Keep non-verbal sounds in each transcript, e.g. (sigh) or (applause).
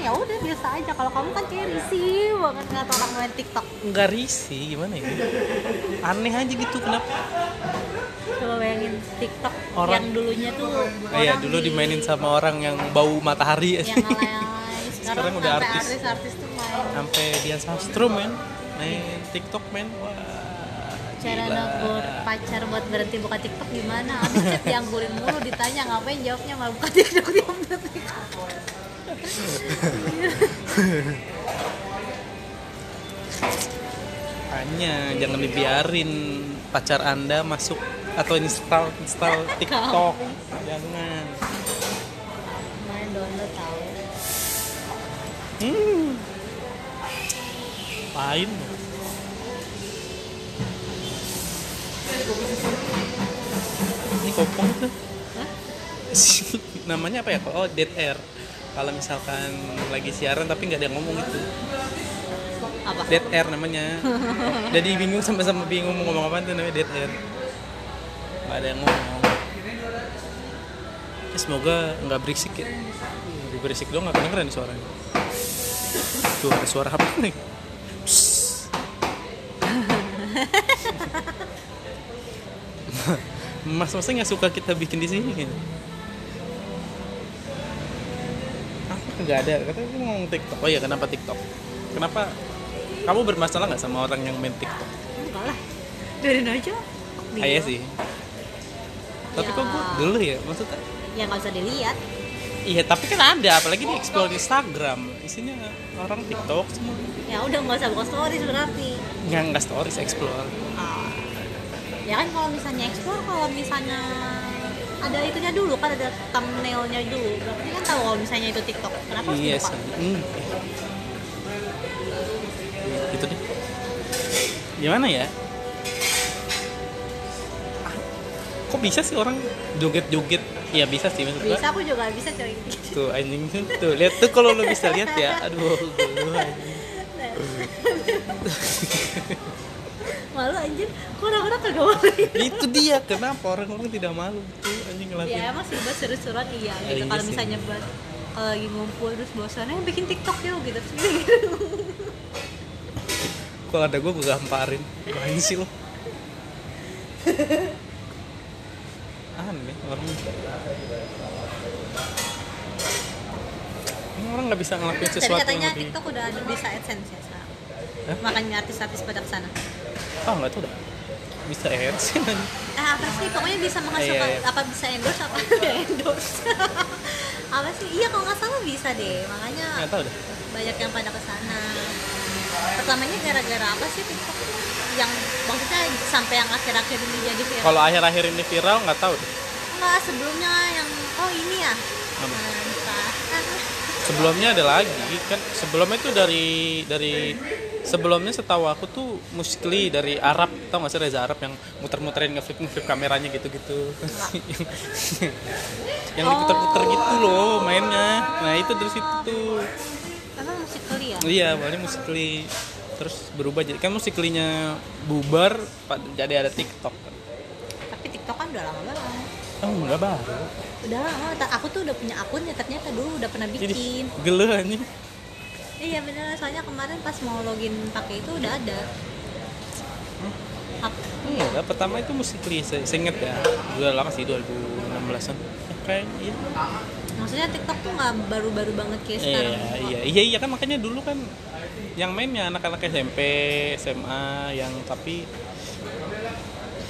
ya udah biasa aja. Kalau kamu kan kayak risih banget ngeliat orang main TikTok. Nggak risih gimana ya? Aneh aja gitu kenapa? Coba bayangin TikTok Orang- yang dulunya tuh iya dulu di- dimainin sama orang yang bau matahari. Yang (laughs) sekarang, Sekarang udah artis. artis-artis tuh main. Sampai dia sastro men. Main TikTok men. Wah cara negur pacar buat berhenti buka TikTok gimana? Abis chat dianggurin mulu ditanya ngapain? Jawabnya malah buka (laughs) TikTok dia buka TikTok hanya jangan dibiarin pacar anda masuk atau install install TikTok. Jangan. Main download tahu. Hmm. lain. Ini kopong tuh Hah? (laughs) namanya apa ya? Oh dead air kalau misalkan lagi siaran tapi nggak ada yang ngomong itu apa? Dead air namanya. (laughs) Jadi bingung sama-sama bingung mau ngomong apa tuh namanya dead air. Nggak ada yang ngomong. Ya, semoga nggak berisik ya. Lebih berisik dong nggak kedengeran nih suaranya. Tuh ada suara apa nih? (laughs) Mas masnya nggak suka kita bikin di sini kan nggak ada. Katanya dia ngomong TikTok. Oh iya kenapa TikTok? Kenapa kamu bermasalah nggak sama orang yang main TikTok? Enggak lah. Biarin aja. Ah, iya sih. Tapi Ya. kok gue dulu ya maksudnya? Ya nggak usah dilihat. Iya tapi kan ada apalagi di explore Instagram. Isinya orang TikTok semua. Ya udah nggak usah buka stories berarti. Nggak nggak stories explore. Ah. ya kan kalau misalnya explore kalau misalnya ada itunya dulu kan ada thumbnailnya dulu. Berarti kan tahu kalau misalnya itu TikTok. Kenapa iya sih. Hmm. gitu deh. Gimana ya? Ah, kok bisa sih orang joget-joget? Ya bisa sih maksud bisa aku juga bisa coy tuh anjing. Tuh lihat tuh kalau lo bisa lihat ya. Aduh (laughs) lu anjing. (laughs) malu anjir. Kok orang-orang kagak malu itu dia kenapa orang-orang tidak malu tuh anjing ngelakuin ya emang sih buat seru-seruan iya Ya, gitu. Iya kalau sih. misalnya buat kalau lagi ngumpul terus bosannya bikin TikTok yuk gitu. Terus (laughs) gitu. kalau ada gue gue gamparin. Main sih lo aneh orang. Ini orang nggak bisa ngelakuin Tapi sesuatu katanya yang lebih TikTok udah bisa AdSense ya sekarang. Hah? makanya artis-artis pada ke sana ah nggak tahu dah. Bisa aja eh apa sih? Pokoknya bisa menghasilkan Iya, iya. apa bisa endorse apa? (laughs) Endorse. (laughs) Apa sih? Iya kalau nggak salah bisa deh. Makanya nggak tahu dah banyak yang pada ke sana pertamanya gara-gara apa sih TikTok? Yang maksudnya sampai yang akhir-akhir ini jadi viral. Kalau akhir-akhir ini viral nggak tahu deh. Enggak sebelumnya yang oh ini ya? Apa? Nah. Kan, (laughs) sebelumnya ada lagi kan? Sebelumnya itu dari dari sebelumnya setahu aku tuh musikly dari Arab tau gak sih Reza Arab yang muter-muterin ngeflip ngeflip kameranya gitu-gitu. (laughs) Yang diputer-puter gitu loh mainnya. Nah itu dari situ tuh. Emang musik kali ya? Iya awalnya musikly terus berubah jadi kan musiklinya bubar jadi ada TikTok. Tapi TikTok kan udah lama banget. Oh enggak baru. Udah lama aku tuh udah punya akunnya ternyata dulu udah pernah bikin. gelo anjing iya bener. Soalnya kemarin pas mau login pakai itu udah ada. Ap- Enggak, pertama itu musikly saya, saya inget ya udah lama sih 2016an kayak iya. Maksudnya TikTok tuh nggak baru-baru banget kayak Iya, sekarang. iya, iya, iya kan makanya dulu kan yang mainnya anak-anak SMP, SMA yang tapi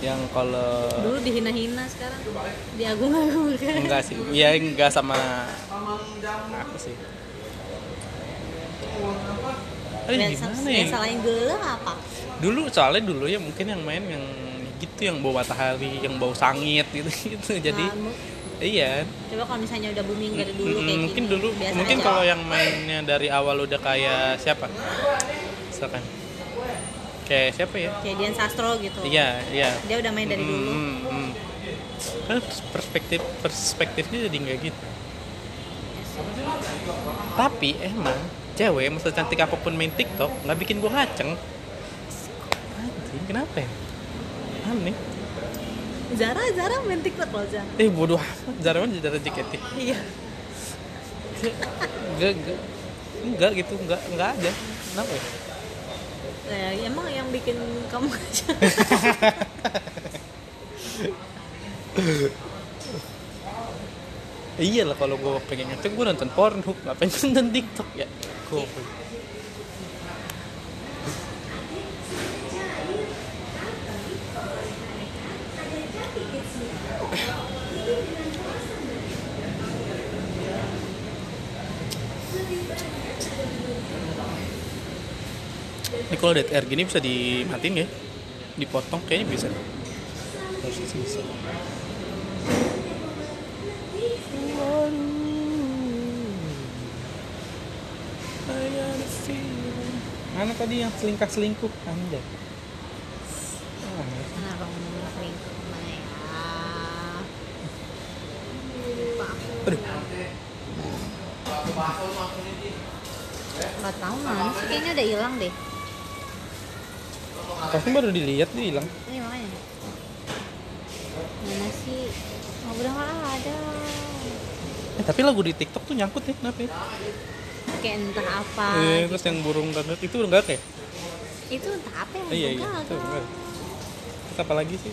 yang kalau dulu dihina-hina sekarang diagung-agungkan enggak sih, ya enggak sama aku sih. Aduh, yang, gimana yang ya? salahin gue apa? Dulu soalnya dulu ya mungkin yang main yang gitu yang bau matahari, yang bau sangit gitu (laughs) gitu. Jadi Nah, iya. coba kalau misalnya udah booming dari dulu Mm, kayak mungkin gini dulu biasa mungkin aja. kalau yang mainnya dari awal udah kayak siapa? Misalkan kayak siapa ya? Kayak Dian Sastro gitu. Iya iya. Dia udah main dari dulu. Hmm, hmm, hmm. kan perspektif perspektifnya jadi nggak gitu. Tapi emang cewek masa cantik apa pun main TikTok nggak bikin gua ngaceng. Anjing kenapa ya? Aneh. Zara Zara main TikTok loh Zara. Eh bodoh. Zara mana Zara JKT iya. Gak, gak. enggak gitu enggak enggak ada. Kenapa ya? Eh, emang yang bikin kamu (laughs) aja iya lah kalau gue pengen ngecek gue nonton Pornhub. Ngapain nonton TikTok ya gue ini kalau dead air gini bisa dimatiin ya? Dipotong kayaknya bisa. Harusnya bisa Mana tadi yang selingkah selingkuh anjay? kenapa ngomongin selingkuh mana ya. Aduh, nggak tahu mana sih kayaknya udah hilang deh. Pasti baru dilihat dia hilang. ini makanya. Mana sih? Oh, udah nggak ada. Eh, tapi lagu di TikTok tuh nyangkut ya, kenapa ya? Kayak entah apa Eh, terus yang burung gagak itu enggak kayak? itu entah apa yang Eh, iya iya, itu enggak. Terus apa lagi sih?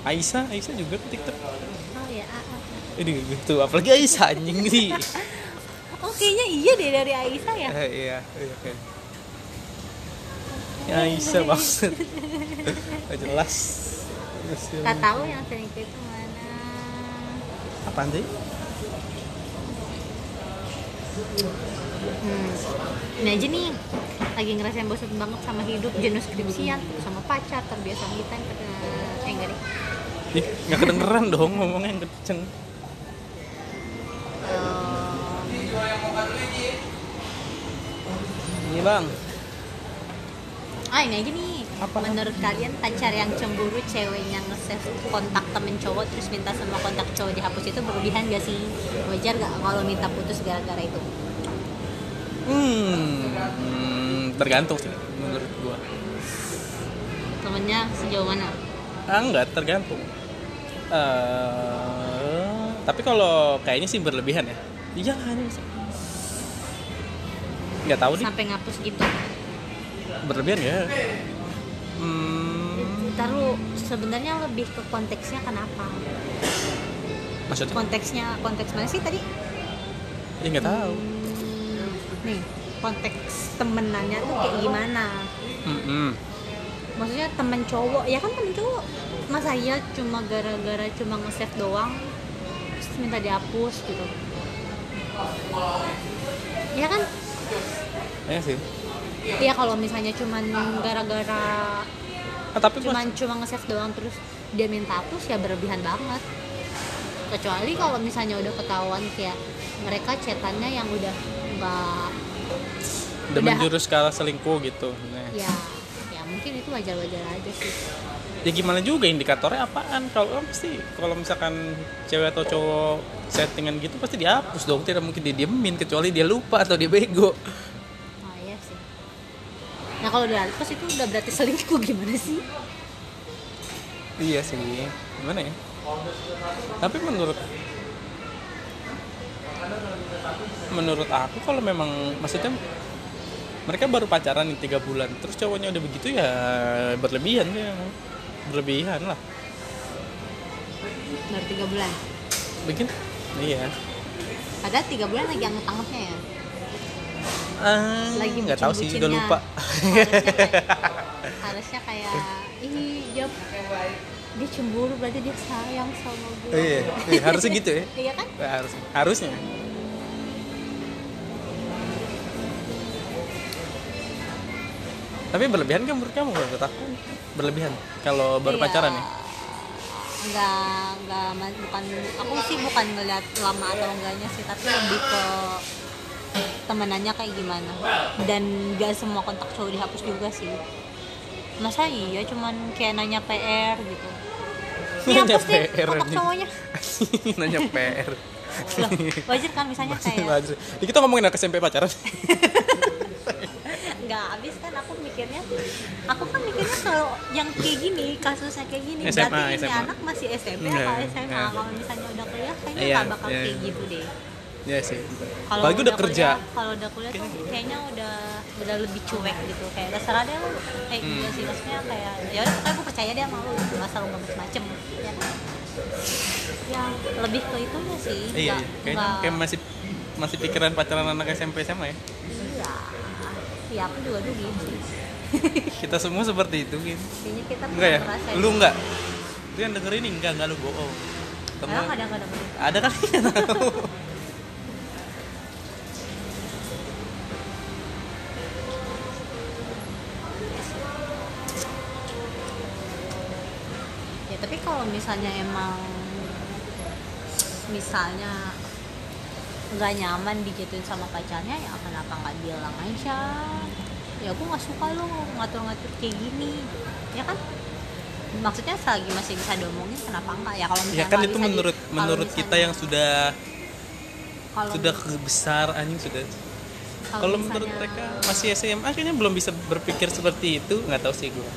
Aisyah, Aisyah juga ke TikTok. oh ya ah, ah. Ini gitu, apalagi Aisyah anjing nih. (laughs) oh kayaknya iya deh dari Aisyah ya Eh, iya, iya. Ya, Aisyah maksud. Jelas. Nggak tahu yang selingkuh itu mana Apaan sih? Hmm. Ini aja nih lagi ngerasain bosan banget sama hidup jenuh skripsian sama pacar terbiasa me time eh enggak deh Ih, nggak kedengeran dong ngomongnya yang kenceng. Ini bang, ah ini aja nih Apa? menurut kalian pacar yang cemburu ceweknya nge-save kontak temen cowok terus minta semua kontak cowok dihapus itu berlebihan gak sih wajar gak kalau minta putus gara-gara itu hmm, hmm, tergantung sih menurut gua. temennya sejauh mana Ah, enggak, tergantung. eh tapi kalau kayaknya sih berlebihan ya. Iya ini. Nggak tahu deh, sampai ngapus gitu berlebihan ya. Hmm, taruh sebenarnya lebih ke konteksnya kenapa maksudnya? konteksnya konteks mana sih tadi Ya nggak tahu. Hmm, nih konteks temenannya tuh kayak gimana Mm-mm. maksudnya temen cowok ya kan temen cowok masa iya cuma gara-gara cuma nge-save doang terus minta dihapus gitu ya kan Iya sih. ya kalau misalnya cuman gara-gara Ah, tapi cuman cuma nge-save doang terus dia minta hapus ya berlebihan banget kecuali kalau misalnya udah ketahuan kayak mereka chatannya yang udah nggak udah udah- menjurus ke arah selingkuh gitu. Nah. ya ya mungkin itu wajar-wajar aja sih. Ya gimana juga indikatornya apaan? Kalau kan pasti kalau misalkan cewek atau cowok settingan gitu pasti dihapus dong. Tidak mungkin didiemin kecuali dia lupa atau dia bego. Oh iya sih. Nah kalau udah hapus itu udah berarti selingkuh gimana sih? Iya sih. Gimana ya? Tapi menurut menurut aku kalau memang maksudnya mereka baru pacaran nih tiga bulan terus cowoknya udah begitu ya berlebihan ya berlebihan lah. Baru tiga bulan? Bikin? Iya. Padahal tiga bulan lagi anget-angetnya ya? Ah, lagi nggak tahu sih udah lupa. Harusnya kayak, harusnya kayak ih dia dia cemburu berarti dia sayang sama gue iya, iya, harusnya gitu ya. Iya kan? Harus harusnya. Tapi berlebihan kan menurut kamu menurut aku? Berlebihan kalau baru Iya. pacaran ya? Enggak enggak bukan aku sih bukan ngeliat lama atau enggaknya sih tapi lebih ke temenannya kayak gimana. Dan gak semua kontak cowok dihapus juga sih masa iya cuman kayak nanya PR gitu (laughs) Nanya deh PR anjing. cowoknya (laughs) nanya PR Loh, wajar kan misalnya kayak Wajar. Ya, kita ngomongin anak SMP pacaran (laughs) nggak habis kan aku mikirnya aku kan mikirnya kalau yang kayak gini kasusnya kayak gini SMA, berarti ini SMA. anak masih SMP Iya, apa SMA kalau misalnya udah kuliah kayaknya nggak bakal iya. kayak gitu deh ya sih. Kalau apalagi udah kerja. kalau udah kuliah tuh Kayaknya- udah udah lebih cuek gitu. Kayak terserah deh lu. Kayak Hmm. gitu sih maksudnya kayak ya udah pokoknya gue percaya dia sama lu gitu. Asal lu nggak macem-macem ya kan? Ya lebih ke itunya sih? Iya iya. nggak- kayaknya nggak- kayak masih masih pikiran pacaran anak SMP SMA ya? Iya. Ya aku juga dulu gitu (laughs) kita semua seperti itu gitu kayaknya kita enggak ya? lu enggak? Itu yang denger ini? Enggak enggak lu bohong. Temen. Emang ada (laughs) tahu. ya misalnya emang misalnya nggak nyaman digituin sama pacarnya ya kenapa nggak bilang aja? Ya aku nggak suka lo ngatur-ngatur kayak gini. Ya kan? Maksudnya selagi masih bisa diomongin kenapa enggak ya kalau misalnya ya kan itu bisa di- menurut kalau menurut kita misalnya- yang sudah kalau sudah mis- besar anjing sudah. Kalau menurut misalnya- mereka masih SMA kayaknya belum bisa berpikir seperti itu. Nggak tahu sih gue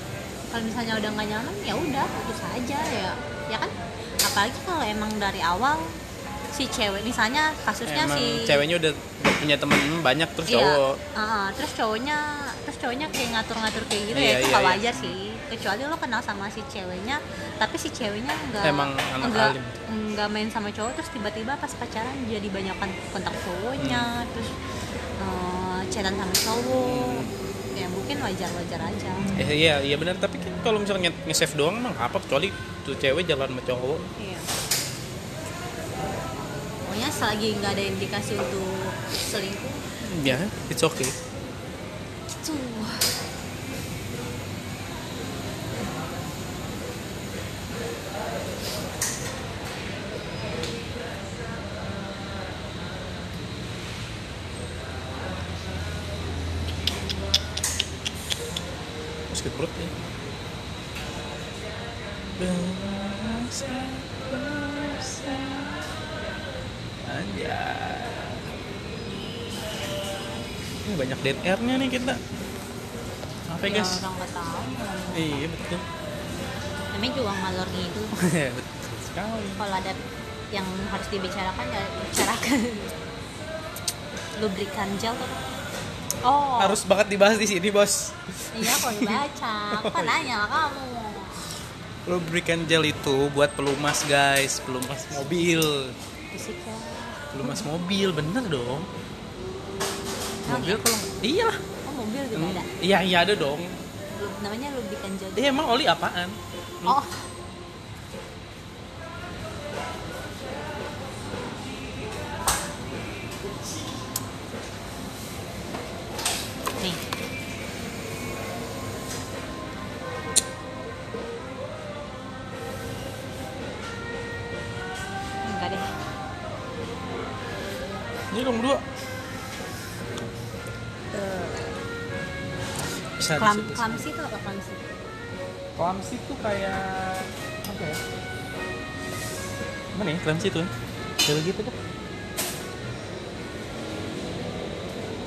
kalau misalnya udah nggak nyaman ya udah putus aja ya. Ya kan? Apalagi kalau emang dari awal si cewek misalnya kasusnya emang si ceweknya udah, punya temen banyak terus Iya, cowok. Ah, terus cowoknya terus cowoknya kayak ngatur-ngatur kayak gitu Iya, ya itu iya, iya. wajar sih. Kecuali lo kenal sama si ceweknya tapi si ceweknya nggak Emang anak nggak alim. nggak main sama cowok terus tiba-tiba pas pacaran jadi banyak kontak cowoknya Hmm. terus eh, chatan sama cowok ya mungkin wajar-wajar aja. Eh, iya iya benar tapi kan kalau misalnya nge- nge-save doang emang apa kecuali tuh cewek jalan sama cowok. Iya. Pokoknya selagi nggak ada indikasi untuk selingkuh. Ya it's okay. Itu kita. Apa ya, guys? orang nggak tahu Iya betul. namanya juga ngalor gitu (laughs) betul sekali. kalau ada yang harus dibicarakan ya bicarakan (laughs) lubrikan gel tuh oh Harus banget dibahas di sini, Bos. iya kalau dibaca (laughs) aku kan nanya lah kamu Lubrican gel itu buat pelumas, guys. Pelumas mobil. fisiknya Pelumas mobil, bener dong. Mobil iya? kalau iyalah. Mobil juga ada? Iya, iya ada dong. Lu- namanya lubrikan gel Iya, emang oli apaan? oh Bisa Klam, klamsi itu apa klamsi? Klamsi tuh kayak apa ya? Mana ya klamsi tuh? Kayak gitu dah.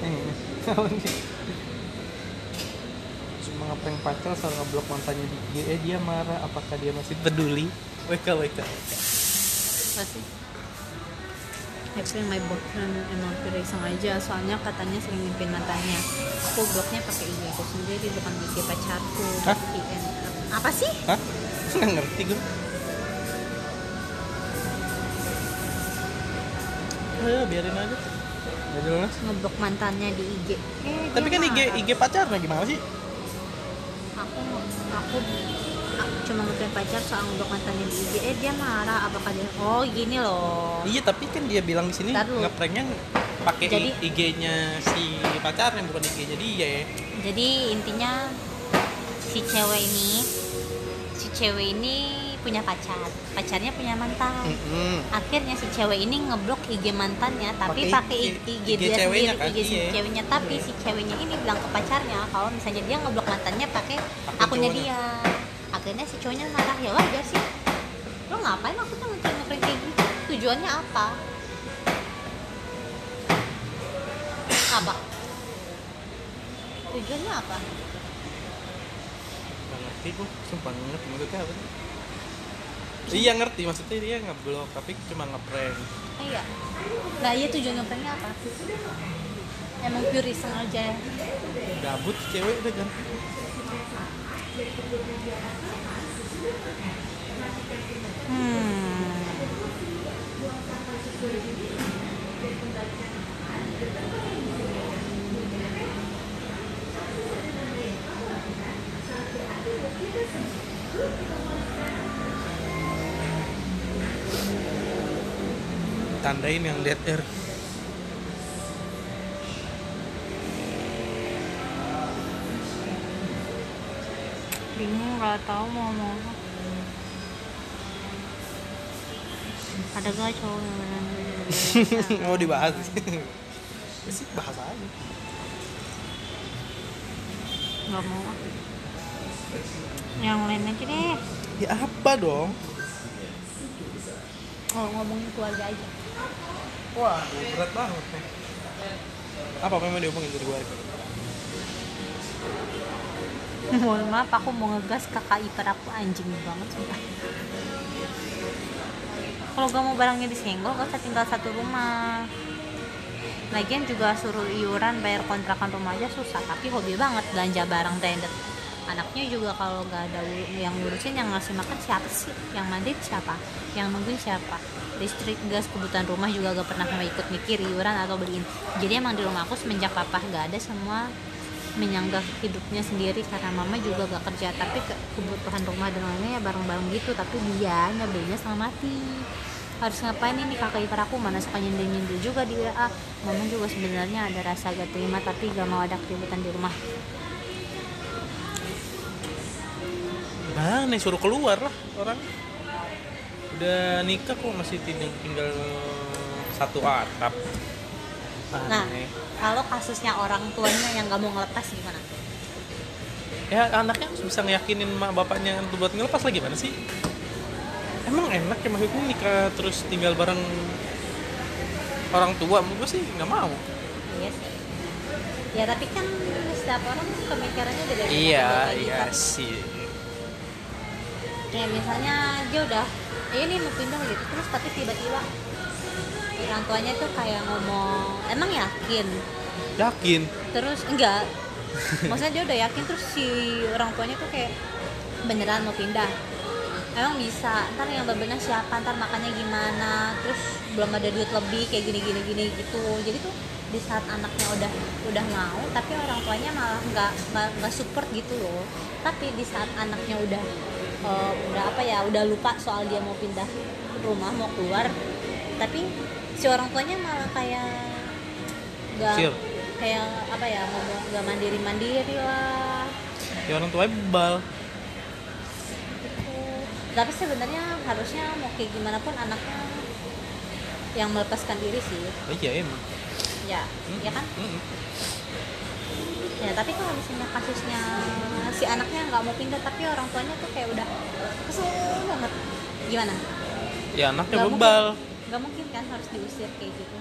Ini. Cuma ngeprank pacar soal ngeblok mantannya di IG, eh dia marah. Apakah dia masih peduli? WK WK. Apa sih? April my boyfriend emang pure iseng aja soalnya katanya sering mimpin mantannya aku bloknya pakai IG aku sendiri bukan IG pacarku Hah? IN. apa sih Hah? Nggak ngerti gue. Eh, biarin aja. Jelas. ngeblok mantannya di IG eh, Tapi kan IG. IG pacarnya gimana sih? aku aku aku cuma ngeblok pacar soal mantannya di IG eh dia marah. Apakah dia oh gini loh. Iya, tapi kan dia bilang di sini ngepranknya pakai Jadi- IG-nya si pacarnya bukan IG-nya dia. Ya. jadi intinya si cewek ini si cewek ini punya pacar. Pacarnya punya mantan. Mm-mm. akhirnya si cewek ini ngeblok IG mantannya tapi Pakai IG IG, IG dia ceweknya sendiri kan? IG si Iya. ceweknya. Tapi si ceweknya ini bilang ke pacarnya kalau misalnya dia ngeblok mantannya pakai Akun akunnya dia akhirnya si cowoknya marah. Ya wajar sih. Lo ngapain aku tuh ngeprank ngeprank kayak gitu? Tujuannya apa? Apa? Tujuannya apa? Nggak ngerti gue, sumpah ngerti maksudnya apa sih? iya ngerti. Maksudnya dia ngeblok tapi cuma ngeprank. Iya. Nah iya tujuan ngepranknya apa? Emang pure iseng aja gabut cewek udah kan hmm. Tandain yang dead air bingung nggak tahu mau ngomong apa. Ada gak cowok yang beneran? (laughs) Mau dibahas. Ya sih bahas aja. Nggak mau. Yang lain aja deh. Ya apa dong? Oh ngomongin keluarga aja. Wah berat banget nih. Apa memang diomongin dari gue mohon maaf aku mau ngegas kakak ipar aku anjing banget sumpah. Kalau gak mau barangnya disenggol gak usah tinggal satu rumah. Lagian juga suruh iuran bayar kontrakan rumah aja susah tapi hobi banget belanja barang branded anaknya juga kalau gak ada yang ngurusin yang ngasih makan siapa sih? Yang mandi siapa? Yang nungguin siapa? Listrik gas kebutuhan rumah juga gak pernah mau ikut mikir iuran atau beliin. Jadi emang di rumah aku semenjak papa gak ada semua menyanggah hidupnya sendiri karena mama juga gak kerja tapi ke- kebutuhan rumah dan lainnya ya bareng-bareng gitu tapi dia nyebelnya sama mati. Harus ngapain ini kakak ipar aku? Mana suka nyindir nyindir juga di WA mama juga sebenarnya ada rasa gak terima tapi gak mau ada keributan di rumah. Mana suruh keluar lah orang. Udah nikah kok masih tinggal tinggal satu atap nah Aneh. kalau kasusnya orang tuanya yang gak mau ngelepas gimana? Ya anaknya harus bisa ngeyakinin mak bapaknya untuk buat ngelepas lagi mana sih? Emang enak ya maksudnya nikah terus tinggal bareng orang tua gue sih nggak mau. Iya sih. Ya tapi kan setiap orang pemikirannya beda-beda iya Kayak iya gitu. sih. Kayak misalnya dia udah ya ini mau pindah gitu terus tapi tiba-tiba orang tuanya tuh kayak ngomong emang yakin? Yakin. Terus enggak. Maksudnya dia udah yakin terus si orang tuanya tuh kayak beneran mau pindah? Emang bisa ntar yang bebenah siapa ntar makannya gimana terus belum ada duit lebih kayak gini gini gini gitu. Jadi tuh di saat anaknya udah udah mau tapi orang tuanya malah nggak nggak support gitu loh. Tapi di saat anaknya udah eh, udah apa ya udah lupa soal dia mau pindah rumah mau keluar tapi si orang tuanya malah kayak nggak Chill. kayak apa ya ngomong nggak mandiri mandiri lah. Ya orang tua bebal gitu. tapi sebenarnya harusnya mau kayak gimana pun anaknya yang melepaskan diri sih. Oh, iya emang. Ya ya kan? Mm-mm. ya tapi kalau misalnya kasusnya si anaknya nggak mau pindah tapi orang tuanya tuh kayak udah kesel banget. Gimana? Ya anaknya Nggak bebal. mungkin, nggak mungkin kan harus diusir kayak gitu.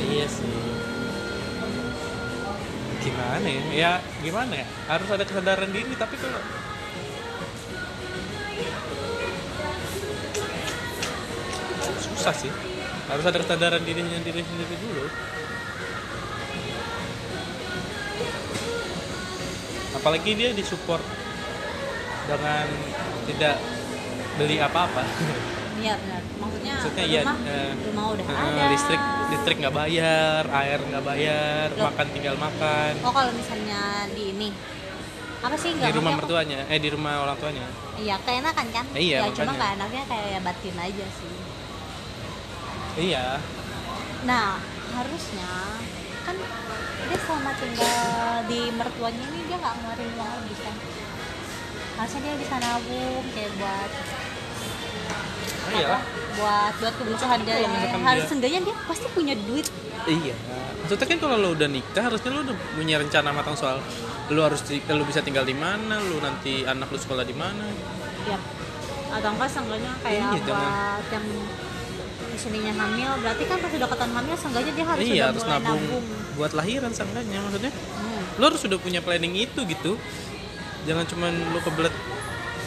Iya sih. Gimana ya? Ya gimana ya? Harus ada kesadaran diri tapi kalau susah sih. Harus ada kesadaran dirinya diri sendiri dulu. Apalagi dia disupport dengan tidak beli apa-apa. Iya benar. Maksudnya, maksudnya ya rumah, eh, rumah udah eh, ada. listrik listrik nggak bayar air nggak bayar Loh. makan tinggal makan. Oh kalau misalnya di ini apa sih di rumah mertuanya eh di rumah orang tuanya. Iya keenakan kan? Iya, ya cuma nggak enaknya kayak batin aja sih. Iya. Nah, harusnya kan dia selama tinggal di mertuanya ini dia nggak ngeluarin uang lebih kan. Harusnya dia bisa nabung kayak buat iya? Buat buat kebutuhan dia Harus seenggaknya dia pasti punya duit. iya maksudnya kan kalau lo udah nikah harusnya lo udah punya rencana matang soal lo harus di- lo bisa tinggal di mana lo nanti anak lo sekolah di mana Ya. Atau enggak seenggaknya kayak Iya, jangan- buat yang istrinya hamil, berarti kan pas udah ketahuan hamil seenggaknya dia harus iya harus mulai nabung, nabung. buat lahiran seenggaknya maksudnya Hmm. lo harus sudah punya planning itu gitu jangan cuman lo kebelet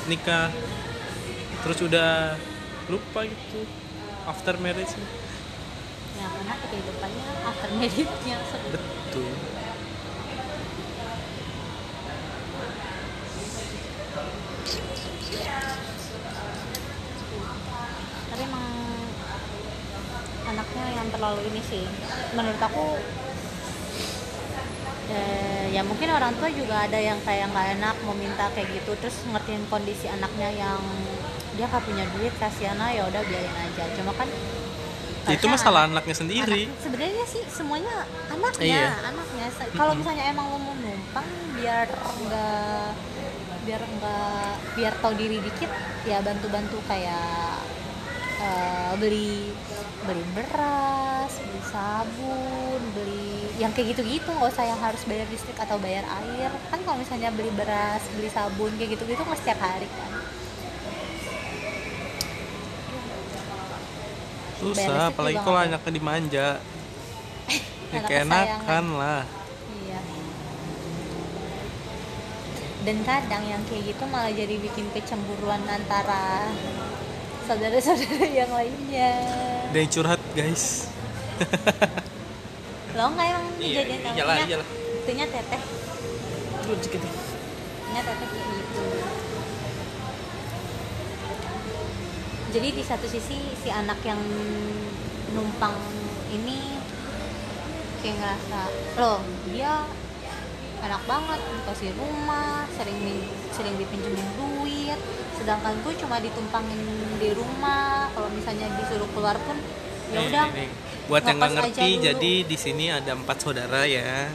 nikah terus udah lupa gitu. After marriage ya karena kehidupannya after marriage-nya. Betul. Tapi emang anaknya yang terlalu ini sih. Menurut aku eh, ya mungkin orang tua juga ada yang kayak nggak enak mau minta kayak gitu terus ngertiin kondisi anaknya yang dia nggak punya duit kasihan ya udah biarin aja. Cuma kan itu harusnya masalah anak- anaknya sendiri. Anak- sebenarnya sih semuanya anaknya Iya. anaknya. Kalau Mm-mm. misalnya emang lo mau numpang biar enggak biar enggak biar tahu diri dikit ya bantu-bantu kayak eh, beli beli beras beli sabun beli yang kayak gitu-gitu. Nggak usah yang harus bayar listrik atau bayar air. Kan kalau misalnya beli beras beli sabun kayak gitu-gitu nggak setiap hari kan susah apalagi kalau anaknya dimanja ya Anak keenakan lah Iya. Dan kadang yang kayak gitu malah jadi bikin kecemburuan antara saudara-saudara (laughs) yang lainnya. ada yang curhat guys (laughs) Lo nggak emang Iya, kejadian kamu? iyalah, iyalah. Itunya teteh, dikit nih. itunya teteh kayak gitu. Jadi di satu sisi si anak yang numpang ini kayak ngerasa loh dia enak banget dikasih rumah sering di- sering dipinjemin duit. Sedangkan gue cuma ditumpangin di rumah. Kalau misalnya disuruh keluar pun ya udah buat yang nggak ngerti jadi di sini ada empat saudara ya.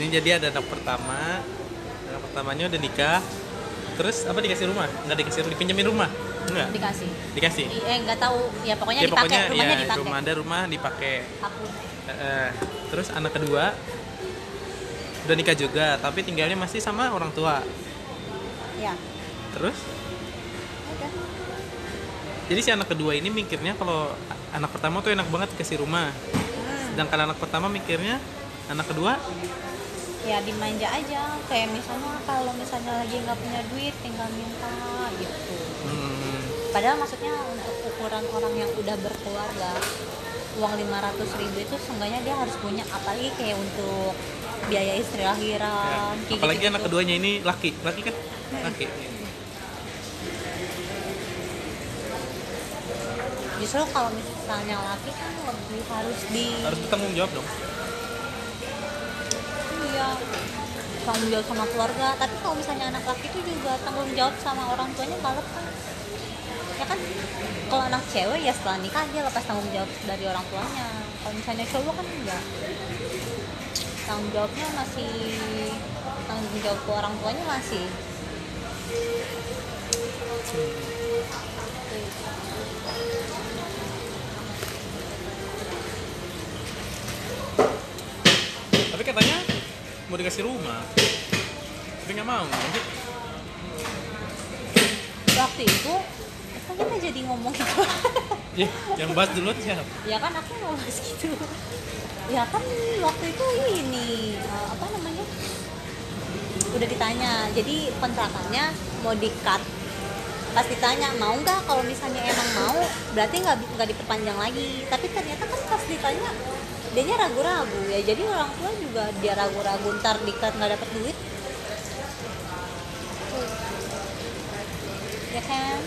Ini jadi ada anak pertama. Anak pertamanya udah nikah terus apa dikasih rumah? Nggak dikasih dipinjemin rumah? Nggak? Dikasih. Dikasih? Eh nggak tahu. Ya pokoknya ya dipakai. pokoknya rumahnya ya dipakai. rumah ada rumah dipakai. Aku. Eh. terus anak kedua udah nikah juga tapi tinggalnya masih sama orang tua. Ya. Terus? Udah. Jadi si anak kedua ini mikirnya kalau anak pertama tuh enak banget dikasih rumah. Hmm. sedangkan anak pertama mikirnya anak kedua ya dimanja aja. Kayak misalnya kalau misalnya lagi nggak punya duit tinggal minta gitu. Hmm, padahal maksudnya untuk ukuran orang yang udah berkeluarga uang 500 ribu itu seenggaknya dia harus punya apalagi kayak untuk biaya istri ya. lahiran kayak apalagi gitu-gitu. anak keduanya ini laki. Laki kan? Laki. Justru kalau misalnya laki kan lebih harus di harus bertanggung jawab dong iya tanggung jawab sama keluarga. Tapi kalau misalnya anak laki itu juga tanggung jawab sama orang tuanya nggak lepas. Ya kan? Kalau anak cewek ya setelah nikah dia lepas tanggung jawab dari orang tuanya. Kalau misalnya cowok kan enggak. Tanggung jawabnya masih tanggung jawab ke orang tuanya masih tapi katanya mau dikasih rumah. Tapi nggak mau waktu itu kan kita jadi ngomong gitu ya (laughs) yang bahas duluan siapa? Ya kan aku mau bahas gitu. Ya kan waktu itu ini eh, apa namanya? Udah ditanya. Jadi kontrakannya mau di cut pas ditanya mau nggak? Kalau misalnya emang mau berarti nggak nggak diperpanjang lagi. Tapi ternyata kan pas ditanya dia ragu-ragu ya. Jadi orang tua juga dia ragu-ragu ntar di cut nggak dapet duit. Ya kan?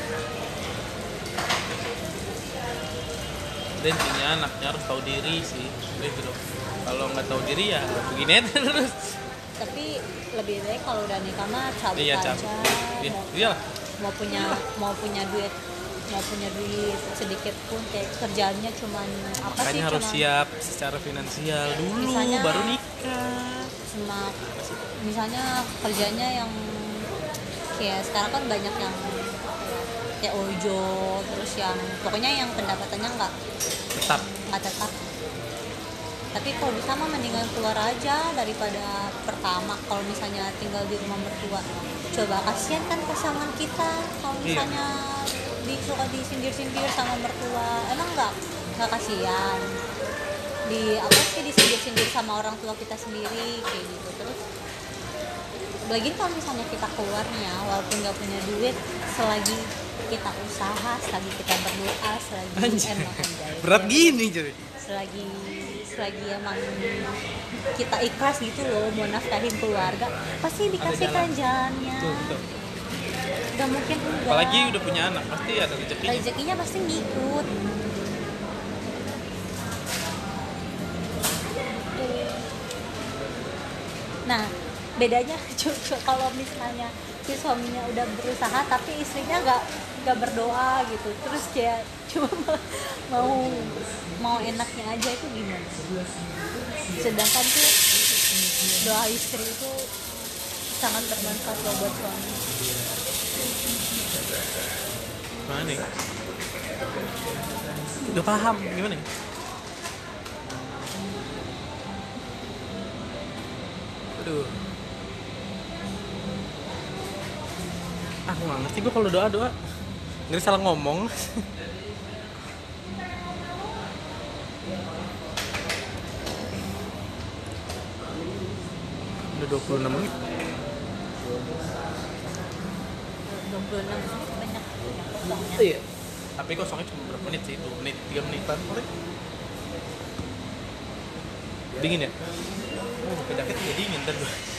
Dan intinya anaknya harus tahu diri sih gitu. Kalau nggak tahu diri ya begini aja (laughs) terus. Tapi lebih baik kalau udah nikah mah cabut iya aja. cabut. Iya mau, iyalah. mau punya mau punya duit mau punya duit sedikit pun kayak kerjaannya cuman apa sih makanya harus cuman siap secara finansial dulu Misalnya- baru nikah. cuma misalnya kerjanya yang kayak sekarang kan banyak yang kayak ojo terus yang pokoknya yang pendapatannya nggak tetap. nggak tetap. Tapi kalau bisa mah mendingan keluar aja daripada pertama. Kalau misalnya tinggal di rumah mertua coba kasihan kan pasangan kita. Kalau Iya. Di suka disindir-sindir sama mertua emang nggak nggak kasihan di apa sih disindir-sindir sama orang tua kita sendiri kayak gitu terus lagi kalau misalnya kita keluarnya walaupun nggak punya duit selagi kita usaha selagi kita berdoa selagi Anjay. emang anjay. berat Ya, gini cuy selagi selagi emang kita ikhlas gitu loh mau nafkahin keluarga pasti dikasihkan jalannya tuh, tuh. Nggak mungkin enggak apalagi udah punya anak pasti ada rezekinya. Rezekinya pasti ngikut. Nah bedanya (laughs) cucu kalau misalnya si suaminya udah berusaha tapi istrinya nggak nggak berdoa gitu. Terus kayak (laughs) cuma mau mau enaknya aja itu gimana? Sedangkan tuh doa istri itu sangat bermanfaat loh buat suami mana nih udah paham gimana ya aduh. Ah aku nggak ngerti gue kalau doa doa. Nggak salah ngomong. Udah 26 menit 26 menit banyak banyak kosongnya. Iya. Tapi kosongnya cuma berapa menit sih? 2 menit 3 menitan paling dingin ya? Oh beda dingin ntar gue